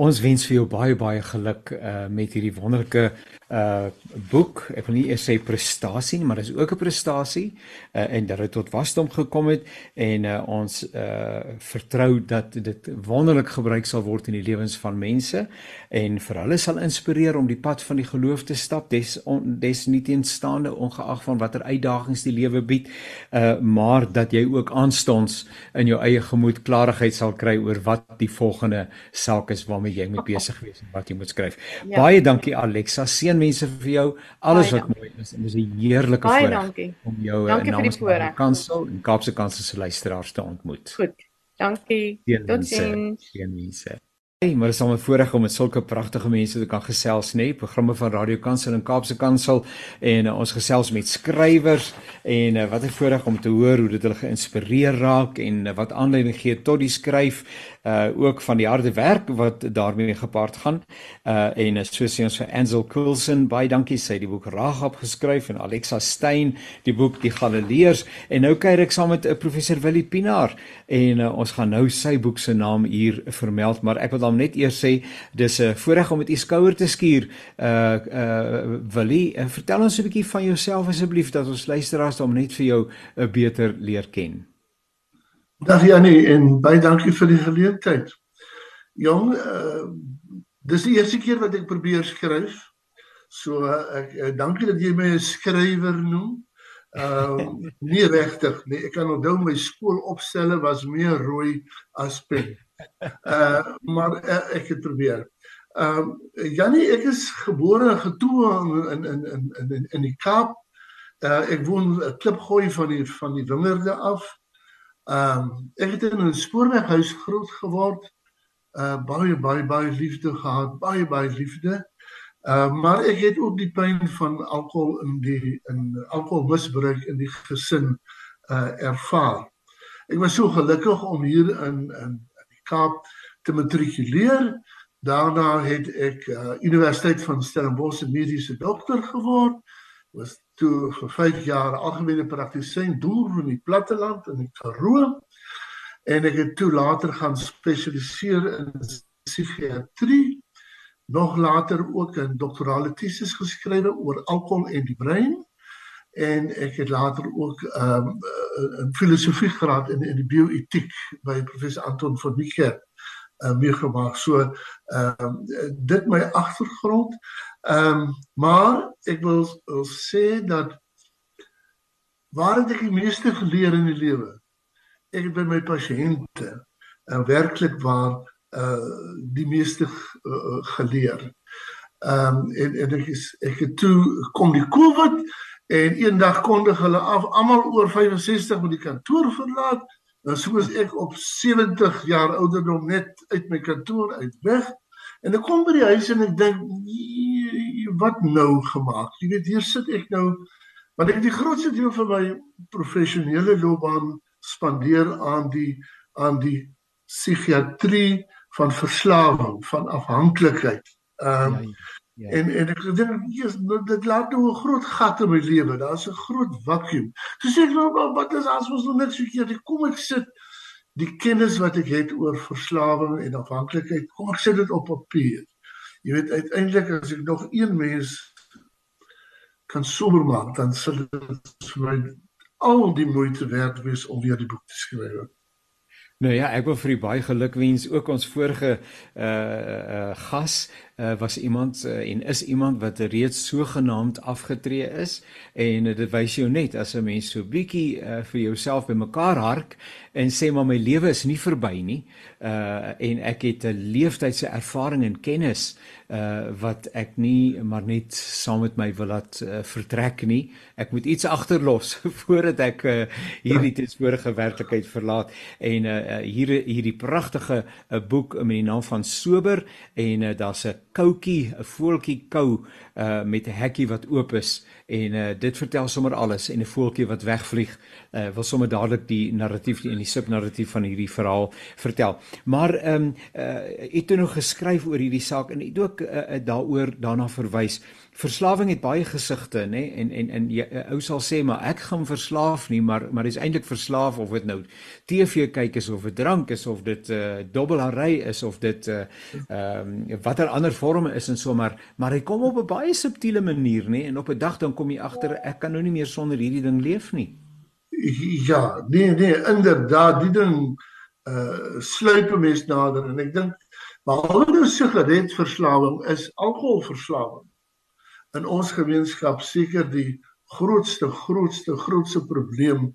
Ons wens vir jou baie baie geluk uh met hierdie wonderlike uh boek. Ek wil nie eers sê prestasie nie, maar dit is ook 'n prestasie uh en dat dit tot wasdom gekom het en uh ons uh vertrou dat dit wonderlik gebruik sal word in die lewens van mense en vir hulle sal inspireer om die pad van die geloof te stap des on, des nie teenstaande ongeag van watter uitdagings die lewe bied uh maar dat jy ook aanstonds in jou eie gemoed klarigheid sal kry oor wat die volgende saak is waarmee jy moet besig wees en wat jy moet skryf. Ja. Baie dankie Alexa. Seënmense vir jou. Alles baie wat mooi is en dis 'n heerlike voorreg om jou in namens van die kansel en Kaapse Kansel se luisteraars te ontmoet. Goed. Dankie. Totsiens. Seënmense. Hey, maar dit is almal voorreg om met sulke pragtige mense te kan gesels, nê? Nee? Programme van Radio Kansel en Kaapse Kansel en uh, ons gesels met skrywers en uh, wat 'n voorreg om te hoor hoe dit hulle geïnspireer raak en uh, wat aanleiding gee tot die skryf uh ook van die harde werk wat daarmee gepaard gaan. Uh en so sê ons vir Ansel Coulson, baie dankie sy die boek Ragab geskryf en Alexa Stein die boek Die Galileërs en nou kuier ek saam met 'n uh, professor Willie Pinaar en uh, ons gaan nou sy boek se naam hier vermeld, maar ek wil dan net eers sê dis 'n voorreg om met u skouer te skuur. Uh uh Willie, uh, vertel ons 'n bietjie van jouself asseblief dat ons luisteraars dan net vir jou 'n uh, beter leer ken. Dag Janie en baie dankie vir die geleentheid. Jong, uh, dis die eerste keer wat ek probeer skryf. So uh, ek uh, dankie dat jy my 'n skrywer noem. Uh nie regtig nie. Ek kan onthou my skoolopstelle was meer rooi as pen. Uh maar uh, ek het probeer. Ehm uh, Janie, ek is gebore en getoe in in in in in die Kaap. Uh ek woon 'n klipgooi van die van die wingerde af. Ehm um, ek het in 'n spoorweghuis groot geword. Uh baie baie baie liefde gehad, baie baie liefde. Uh, maar ek het ook die pyn van alkohol in die in alkoholmisbruik in die gesin uh ervaar. Ek was so gelukkig om hier in in Kaap te matrikuleer Daarna het ek uh, Universiteit van Stellenbosch mediese dokter geword. Was toe vir 5 jaar algemene praktisyn deur in die platteland in die Karoo. En ek het toe later gaan spesialiseer in psigiatrie. Nog later ook 'n doktorale tesis geskrywe oor alkohol en die brein en ek het later ook ehm um, 'n filosofie graad in in die bioetiek by professor Anton van Niekerk uh, meegemaak. So ehm um, dit my agtergrond. Ehm um, maar ek wil, wil sê dat waar het ek die meeste geleer in die lewe? Ek het by my pasiënte uh, werklik waar uh die meeste uh, geleer. Ehm um, en en ek is ek het toe kom die COVID en eendag kondig hulle af almal oor 65 moet die kantoor verlaat. Nou soos ek op 70 jaar ouderdom net uit my kantoor uit weg en ek kom by die huis en ek dink wat nou gemaak. Jy weet hier sit ek nou want ek het die grootste deel van my professionele loopbaan spandeer aan die aan die psigiatrie van verslawing, van afhanklikheid. Ehm um, Ja. En en ek dink Jesus dit laat nou 'n groot gat in my lewe. Daar's 'n groot vakuum. So sê ek nou wat is as ons nog net so keer kom ek sit die kennis wat ek het oor verslawing en afhanklikheid, kom ek sit dit op papier. Jy weet uiteindelik as ek nog een mens kan sober maak, dan sal dit vir my al die moeite werd wees om weer die boek te skryf. Nou ja, ek wil vir u baie geluk wens. Ook ons vorige uh uh gas uh, was iemand uh, en is iemand wat reeds sogenaamd afgetree is en uh, dit wys jou net as 'n mens so bietjie uh, vir jouself bymekaar hark en sê maar my lewe is nie verby nie uh en ek het 'n leeftydse ervaring en kennis uh wat ek nie maar net saam met my wil laat uh, vertrek nie. Ek moet iets agterlos voordat ek uh, hierdie teenswoordige werklikheid verlaat. En uh hier hierdie pragtige uh, boek met die naam van sober en uh, daar's 'n koutjie, 'n voeltjie kou uh met 'n hekkie wat oop is en uh dit vertel sommer alles en 'n voeltjie wat wegvlieg uh wil sommer dadelik die narratief en die subnarratief van hierdie verhaal vertel. Maar ehm um, uh het toe nog geskryf oor hierdie saak en het ook uh, daaroor daarna verwys. Verslawing het baie gesigte, nê? En en en jy ou sal sê maar ek gaan verslaaf nie, maar maar dis eintlik verslaaf of dit nou TV kyk is of 'n drank is of dit 'n uh, dobbelary is of dit 'n uh, ehm um, watter ander vorme is en so maar maar hy kom op 'n baie subtiele manier, nê? En op 'n dag dan kom jy agter ek kan nou nie meer sonder hierdie ding leef nie. Ja, nee nee, inderdaad, die ding uh sluip 'n mens nader en ek dink behalwe nou sigaretverslawing is alkoholverslawing in ons gemeenskap seker die grootste grootste grootste probleem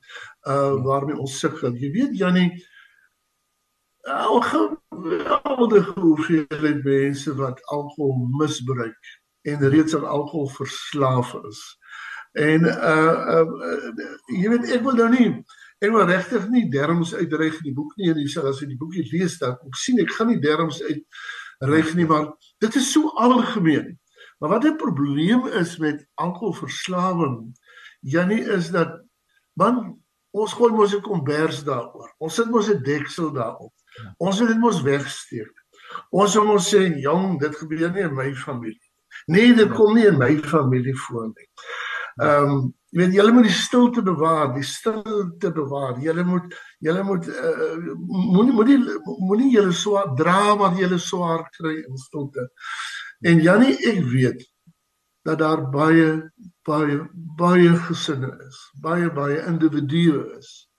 uh waarmee ons sukkel. Jy weet Jannie geweldige hoeveelheid mense wat alkohol misbruik en reeds aan alkohol verslaaf is. En uh, uh jy weet ek wil nou nie ek wil regtig nie derms uitdreig in die boek nie en jy sal as jy die boekie lees dan ek sien ek gaan nie derms uitreg nie maar dit is so algemeen. Maar wat 'n probleem is met alkoholverslawing, Jannie is dat man ons gooi mos 'n kombers daaroor. Ons sit mos 'n deksel daarop. Ons wil dit mos wegsteek. Ons wil mos sê, "Jong, dit gebeur nie in my familie." Nee, dit kom nie in my familie voor nie. Ehm, um, jy weet julle moet die stilte bewaar, die stilte bewaar. Julle moet julle moet uh, moenie moenie moenie julle swaar drama, julle swaar kry in stilte. En Jannie, ek weet dat daar baie baie baie gesinne is, baie baie individue is.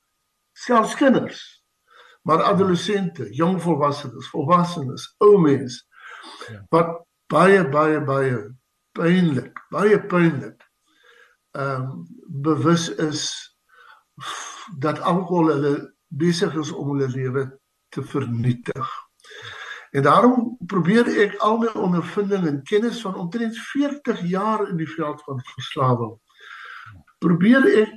Selfs kinders, maar adolessente, jong volwassenes, volwassenes, ou mense ja. wat baie baie baie pynlik, baie pynlik ehm um, bewus is dat alkohol hulle besig is om hulle lewe te vernietig. En daarom probeer ek al my ondervinding en kennis van omtrent 40 jaar in die veld van verslawing probeer ek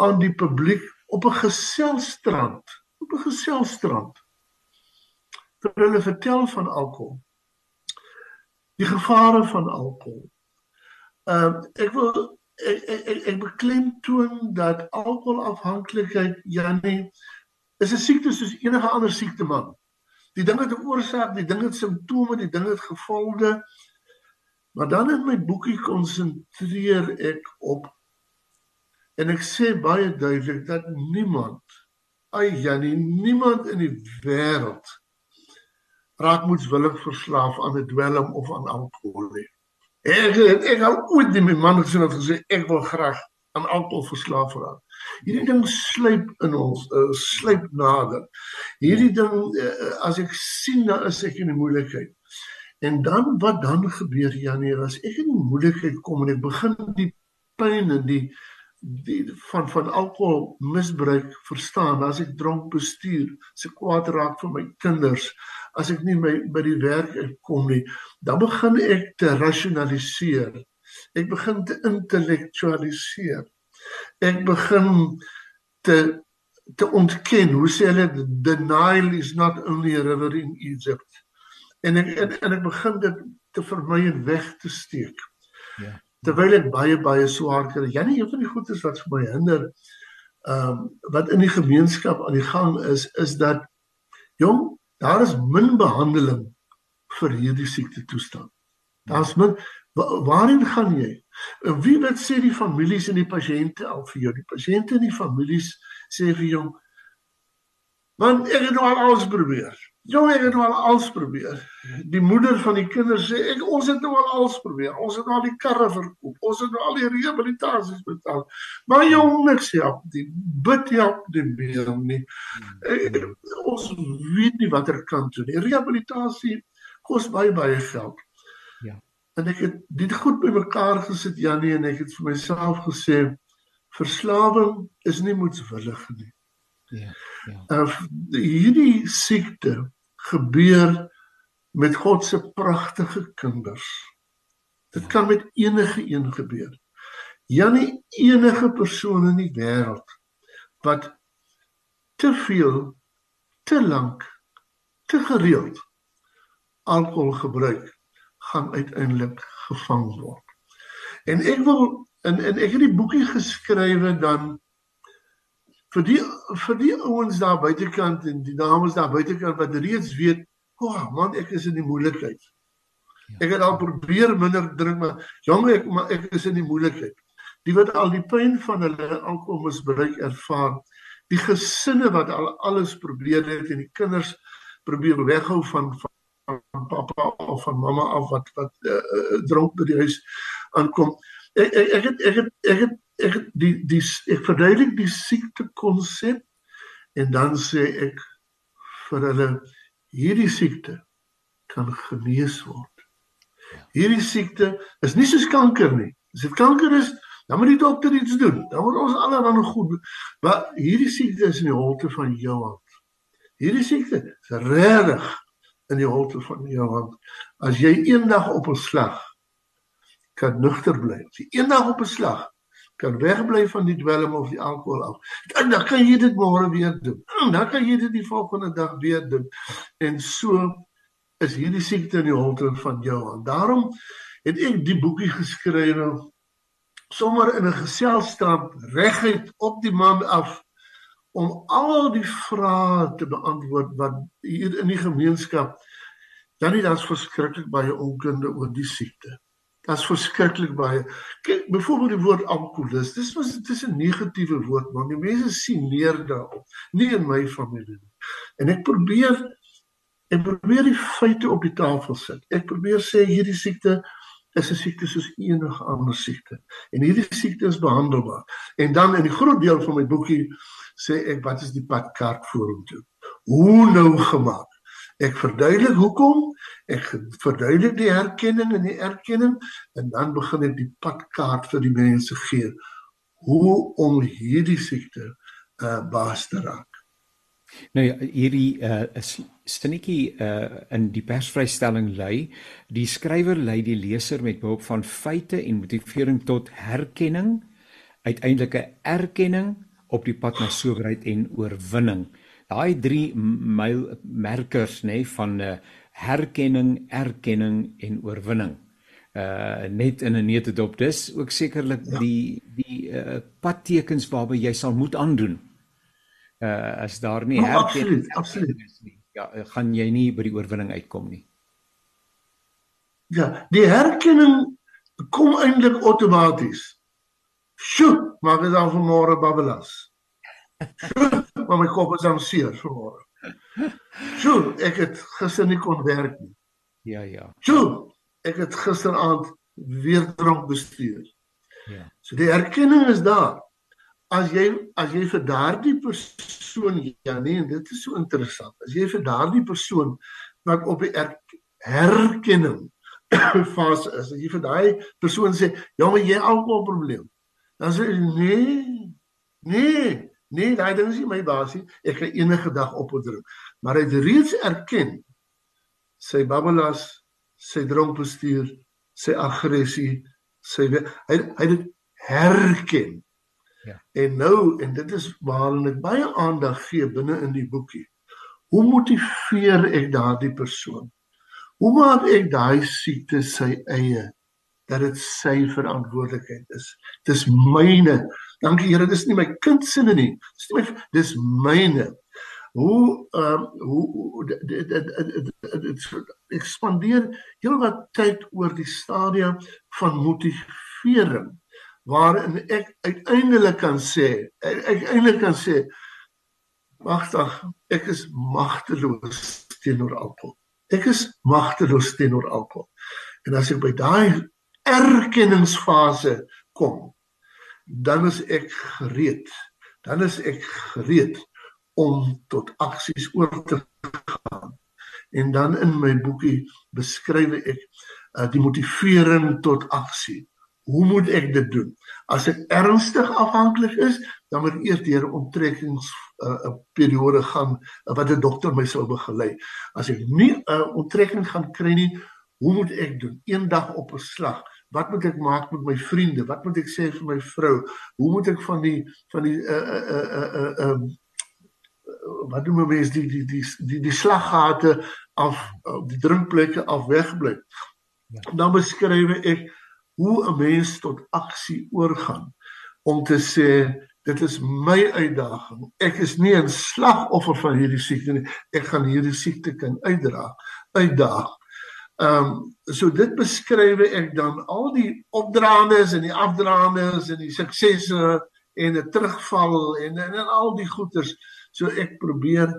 aan die publiek op 'n geselstrand, op 'n geselstrand vir hulle vertel van alkohol. Die gevare van alkohol. Ehm uh, ek wil ek ek, ek beklemtoon dat alkoholafhanklikheid Janie is 'n siekte soos enige ander siekte man Die ding het 'n oorsaak, die ding het simptome, die ding het gevolge. Maar dan in my boekie konsentreer ek op en ek sê baie duidelik dat niemand, ai Janie, niemand in die wêreld raak moetswillig verslaaf aan 'n dwelm of aan alkohol nie. Ek ek, ek al ooit die my man gesien het gesê ek wil graag aan alkohol verslaaf raak. Hierdie ding sluip in ons, uh, sluip nader. Hierdie ding uh, as ek sien dan is ek in 'n moeilikheid. En dan wat dan gebeur Janie as ek in 'n moeilikheid kom en ek begin die pyn en die die van van alkohol misbruik verstaan as ek dronk bestuur, se kwaad raak vir my kinders, as ek nie my by die werk kom nie, dan begin ek te rasionaliseer. Ek begin te intellektualiseer ek begin te te ontken hoe sê hulle the Nile is not only a river in Egypt. En ek en, en ek begin dit te vermy en weg te steek. Ja. Terwyl ek baie baie swaar kry. Janie een van die goedes wat vir my hinder ehm um, wat in die gemeenskap aan die gang is is dat jong daar is min behandeling vir hierdie siekte toestand. Daar's min Waarin gaan jy? Wie wat sê die families en die pasiënte al vir jou? Die pasiënte en die families sê vir jou: "Man, ek het nou al alles probeer. Jong, ek het nou al alles probeer." Die moeder van die kinders sê: "Ek ons het nou al alles probeer. Ons het nou al die karre verkoop. Ons het nou al die rehabilitasies betaal. Maar jong, niks help. Die bid help nie meer nie. Ek, ons weet nie watter kant toe nie. Rehabilitasie kos baie baie geld." En ek het dit goed bymekaar gesit Janie en ek het vir myself gesê verslawing is nie moetswillig nie. Ja. Ja. Uh, hierdie siekte gebeur met God se pragtige kinders. Dit ja. kan met enige een gebeur. Janie enige persoon in die wêreld wat te veel te lank te gereeld alkohol gebruik gaan uiteindelik gevang word. En ek wil in in ek het die boekie geskrywe dan vir die vir die ouens daar buitekant en die dames daar buitekant wat reeds weet, "O, oh, man, ek is in die moeilikheid." Ja. Ek het al probeer minder drink, maar jong ek maar ek is in die moeilikheid. Die wat al die pyn van hulle alkoholmisbruik ervaar, die gesinne wat al alles probeer het en die kinders probeer weghou van, van pappa of van mamma af wat wat uh, dronk by die huis aankom. Ek ek ek het ek het ek het ek het die die ek verduidelik die siekte konsep en dan sê ek vir hulle hierdie siekte kan genees word. Hierdie siekte is nie soos kanker nie. As dit kanker is, dan moet die dokter iets doen. Dan moet ons almal dan goed. Maar hierdie siekte is in die holte van jou hand. Hierdie siekte is regtig in die holte van jou hand. As jy eendag op 'n slag kan nugter bly. As jy eendag op 'n slag kan wegbly van die dwelm of die alkohol af. Dan dan kan jy dit môre weer doen. Dan kan jy dit die volgende dag weer doen. En so is hierdie siekte in die holte van jou hand. Daarom het ek die boekie geskryf sommer in 'n geselstand reguit op die man af om al die vrae te beantwoord wat hier in die gemeenskap dan nie daar's verskriklik baie onkunde oor die siekte. Daar's verskriklik baie. Kyk, byvoorbeeld die woord alkoholist. Dis was dit is 'n negatiewe woord, maar die mense sien neer daarop. Nie in my familie nie. En ek probeer ek probeer die feite op die tafel sit. Ek probeer sê hierdie siekte is 'n siekte soos enige ander siekte. En hierdie siekte is behandelbaar. En dan in die groot deel van my boekie sê ek wat is die padkaart vorentoe? Hoe nou gemaak? Ek verduidelik hoekom, ek verduidelik die herkenning en die erkenning en dan begin ek die padkaart vir die mense gee hoe om hierdie siekte uh baas te raak. Nou ja, hierdie uh stinnetjie uh in die persvrystelling lei, die skrywer lei die leser met behulp van feite en motivering tot herkenning, uiteindelik 'n erkenning op die pad na soberheid en oorwinning. Daai drie mylmerkers nê nee, van uh, eh, herkenning, erkenning en oorwinning. Uh net in 'n neutedop dis ook sekerlik ja. die die uh padtekens waarby jy sal moet aandoen. Uh as daar nie herkenning absoluut, absoluut. is nie. ja, gaan jy nie by die oorwinning uitkom nie. Ja, die herkenning kom eintlik outomaties. Sjoe, maar dit al vanmôre babbelas. maar my kop is aan seer vanmôre. Sjoe, ek het gister nie kon werk nie. Ja, ja. Sjoe, ek het gisteraand weer dronk bestuur. Ja. So die erkenning is daar. As jy as jy vir daardie persoon ja nee, dit is so interessant. As jy vir daardie persoon wat op die er, herkenning fase is, as jy vir daai persoon sê, "Ja, maar jy alkohol probleem." Dan sê "Nee. Nee, nee, daai ding is nie my basie. Ek gaan enige dag opdruk." Maar hy het reeds erken sy babbelas, sy dronkbestuur, sy aggressie, sy hy hy dit herken. Ja. En nou en dit is waarna ek baie aandag gee binne in die boekie. Hoe motiveer ek daardie persoon? Hoe maak ek daai siekte sy eie dat dit sy verantwoordelikheid is? Dis myne. Dankie Here, dis nie my kind se nie. Dis nie my dis myne. Hoe ehm hoe dit ek spandeer heelwat tyd oor die stadium van motivering waarin ek uiteindelik kan sê ek uiteindelik kan sê magtig ek is magteloos teenoor alkohol ek is magteloos teenoor alkohol en as ek by daai erkenningsfase kom dan is ek gereed dan is ek gereed om tot aksies oor te gaan en dan in my boekie beskryf ek uh, die motivering tot aksie hoe moet ek dit doen? As ek ernstig afhanklik is, dan moet eers deur 'n onttrekkings 'n uh, uh, periode gaan uh, wat 'n dokter my sou begelei. As ek nie 'n uh, onttrekking gaan kry nie, hoe moet ek doen? Eendag op 'n slag. Wat moet ek maak met my vriende? Wat moet ek sê vir my vrou? Hoe moet ek van die van die uh uh uh uh, uh wat doen mense die die die die die slaggate af die drinkplekke af wegbly. Ja. Dan beskryf ek hoe 'n mens tot aksie oorgaan om te sê dit is my uitdaging. Ek is nie 'n slagoffer van hierdie siekte nie. Ek gaan hierdie siekte kan uitdra, uitdaag. Ehm um, so dit beskryf ek dan al die opdraandes en die afdraandes en die suksesse en 'n terugval en, en en al die goeters. So ek probeer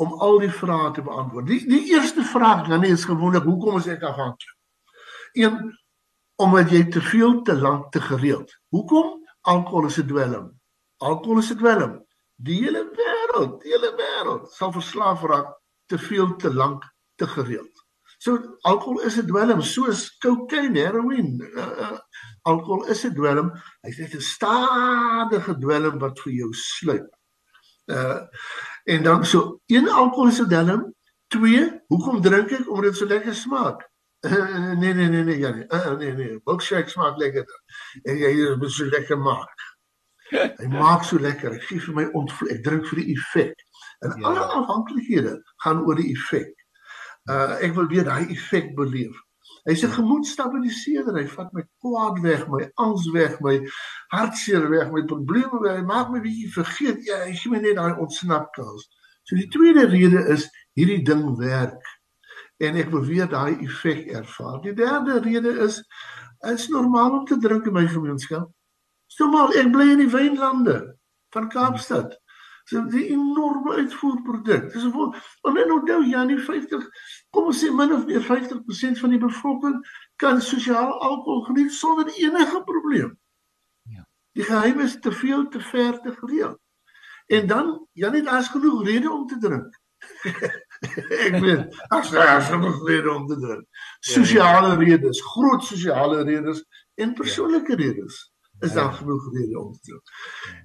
om al die vrae te beantwoord. Die die eerste vraag dan is gewoonlik hoekom is ek afhanklik? Een omdat jy te veel te lank te gereeld. Hoekom? Alkohol is 'n dwelm. Alkohol is 'n dwelm. Die hele wêreld, die hele wêreld sal verslaaf raak te veel te lank te gereeld. So alkohol is 'n dwelm soos kokain, heroïne. Uh, uh, alkohol is 'n dwelm. Hy's net 'n stadige dwelm wat vir jou sluip. Uh en dan so een alkohol is 'n dwelm. Twee, hoekom drink ek? Omdat dit so lekker smaak. Uh, nee nee nee nee ja nee. Uh, nee nee. Milkshake smaak lekker. En jy is so lekker maak. Hy maak so lekker. Ek gee vir my ontvlek. Ek drink vir die effek. En ja. alle afhanklikhede gaan oor die effek. Uh ek wil weer daai effek beleef. Hy's 'n gemoedstabiliseerder. Hy vat my kwaad weg, my angs weg, my hartseer weg, my probleme weg. Hy maak my bietjie vergeet. Ja, hy gee my net daai ontsnapkans. So die tweede rede is hierdie ding werk en ek wil weer daai effek ervaar. Die derde rede is is normaal om te drink in my gemeenskap. Somal ek bly in die wynlande van Kaapstad. So 'n enorme uitvoerproduk. Dis 'n en nou onthou ja, nie 50 kom ons sê min of meer 50% van die bevolking kan sosiaal alkohol geniet sonder enige probleem. Ja. Die geheim is te veel te ver te gereeld. En dan ja, net daar's genoeg redes om te drink. ek weet as as genoeg redes om te drink. Sosiale ja, ja. redes, groot sosiale redes en persoonlike redes is ja, daar ja. genoeg redes om te drink.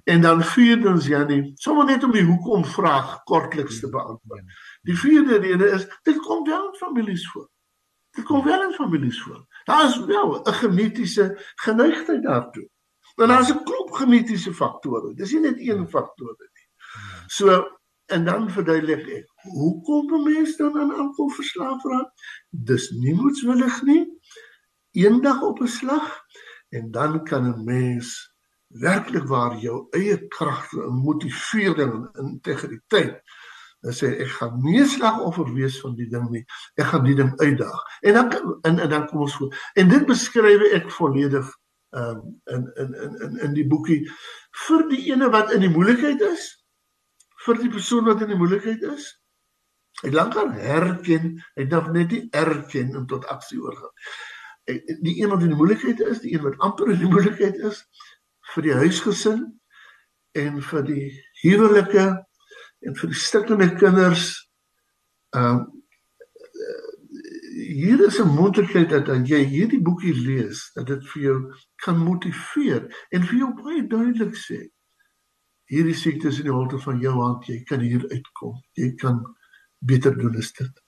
En dan vierdens Janie, sommer net om die hoekom vraag kortliks te beantwoord. Die vierde rede is dit kom wel in families voor. Dit kom wel in families voor. Daar is wel 'n genetiese geneigtheid daartoe. En daar's 'n klop genetiese faktore. Dis nie net een faktor nie. So En dan verduidelik ek, hoekom 'n mens dan aan alkohol verslaaf raak? Dis nie moetswillig nie. Eendag op 'n slag en dan kan 'n mens werklik waar jou eie kragte en motivering en integriteit Dan sê ek gaan nie slagoffer wees van die ding nie. Ek gaan die ding uitdaag. En dan en, en dan kom ons voor. En dit beskryf ek volledig um, in in in in in die boekie vir die ene wat in die moeilikheid is, vir die persoon wat in die moeilikheid is. Hy lankal herken, hy dink net nie erken en tot aksie oorgaan. Die een wat in die moeilikheid is, die een wat amper in die moeilikheid is vir die huisgesin en vir die huwelike en vir die stikkende kinders ehm um, hier is 'n moontlikheid dat as jy hierdie boekie lees dat dit vir jou kan motiveer en vir jou baie duidelik sê hierdie siekte is in die holte van jou hand jy kan hier uitkom jy kan beter doen as dit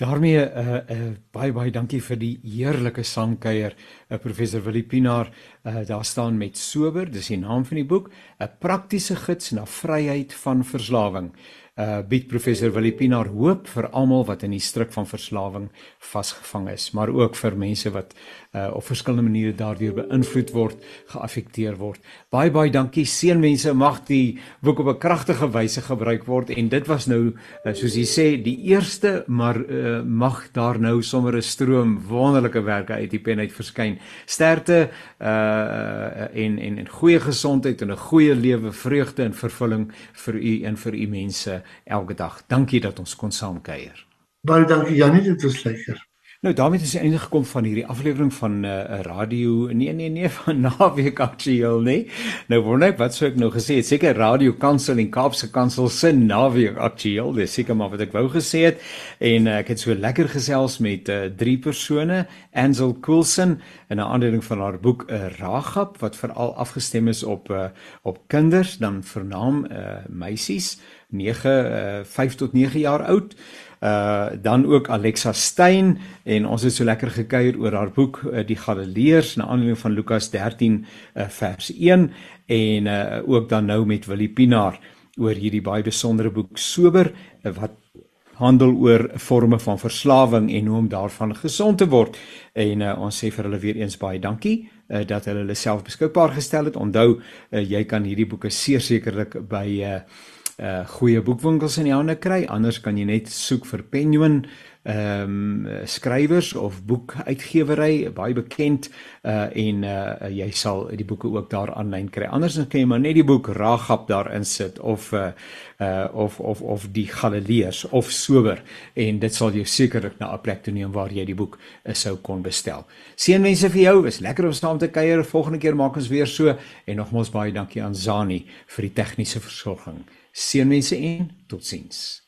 daarmee uh, uh baie baie dankie vir die heerlike sangkuier uh, professor Willie Pinaar uh, daar staan met sober dis die naam van die boek 'n praktiese gids na vryheid van verslawing uh bied professor Willie Pinaar hoop vir almal wat in die struik van verslawing vasgevang is, maar ook vir mense wat uh op verskillende maniere daardeur beïnvloed word, geaffekteer word. Baie baie dankie. Seënwense mag die boek op 'n kragtige wyse gebruik word en dit was nou uh, soos jy sê die eerste, maar uh mag daar nou sommer 'n stroom wonderlike werke uit die pen uit verskyn. Sterkte uh en en en goeie gesondheid en 'n goeie lewe, vreugde en vervulling vir u en vir u mense elke dag. Dankie dat ons kon saam kuier. Baie dankie Janie, dit was lekker. Nou daarmee is einde gekom van hierdie aflewering van 'n uh, radio nee nee nee van naweek aktueel nê. Nou wonder ek wat sou ek nou gesê het seker radio kansel en Kaapse kansel se naweek aktueel. Dis seker maar wat ek wou gesê het en uh, ek het so lekker gesels met uh, drie persone, Ansel Coulson in 'n aandeling van haar boek 'n uh, Ragap wat veral afgestem is op uh, op kinders dan vernaam uh, meisies 9 uh, 5 tot 9 jaar oud uh dan ook Alexa Stein en ons het so lekker gekuier oor haar boek uh, Die Galileërs na aanleiding van Lukas 13 uh, vers 1 en uh ook dan nou met Willie Pinaar oor hierdie baie besondere boek Sober uh, wat handel oor forme van verslawing en hoe om daarvan gesond te word. En uh, ons sê vir hulle weer eens baie dankie uh, dat hulle hulle self beskikbaar gestel het. Onthou uh, jy kan hierdie boeke sekerlik by uh uh goeie boekwinkels in die hande kry. Anders kan jy net soek vir Penguin ehm um, skrywers of boekuitgewery baie bekend uh en uh jy sal die boeke ook daar aanlyn kry. Anders dan kan jy maar net die boek Ragap daarin sit of uh uh of of of die Galileërs of Sober en dit sal jou sekerlik na 'n plek toe neem waar jy die boek uh, sou kon bestel. Seënwense vir jou. Is lekker om saam te kuier. Volgende keer maak ons weer so en nogmaals baie dankie aan Zani vir die tegniese versorging. Seënwense en totsiens.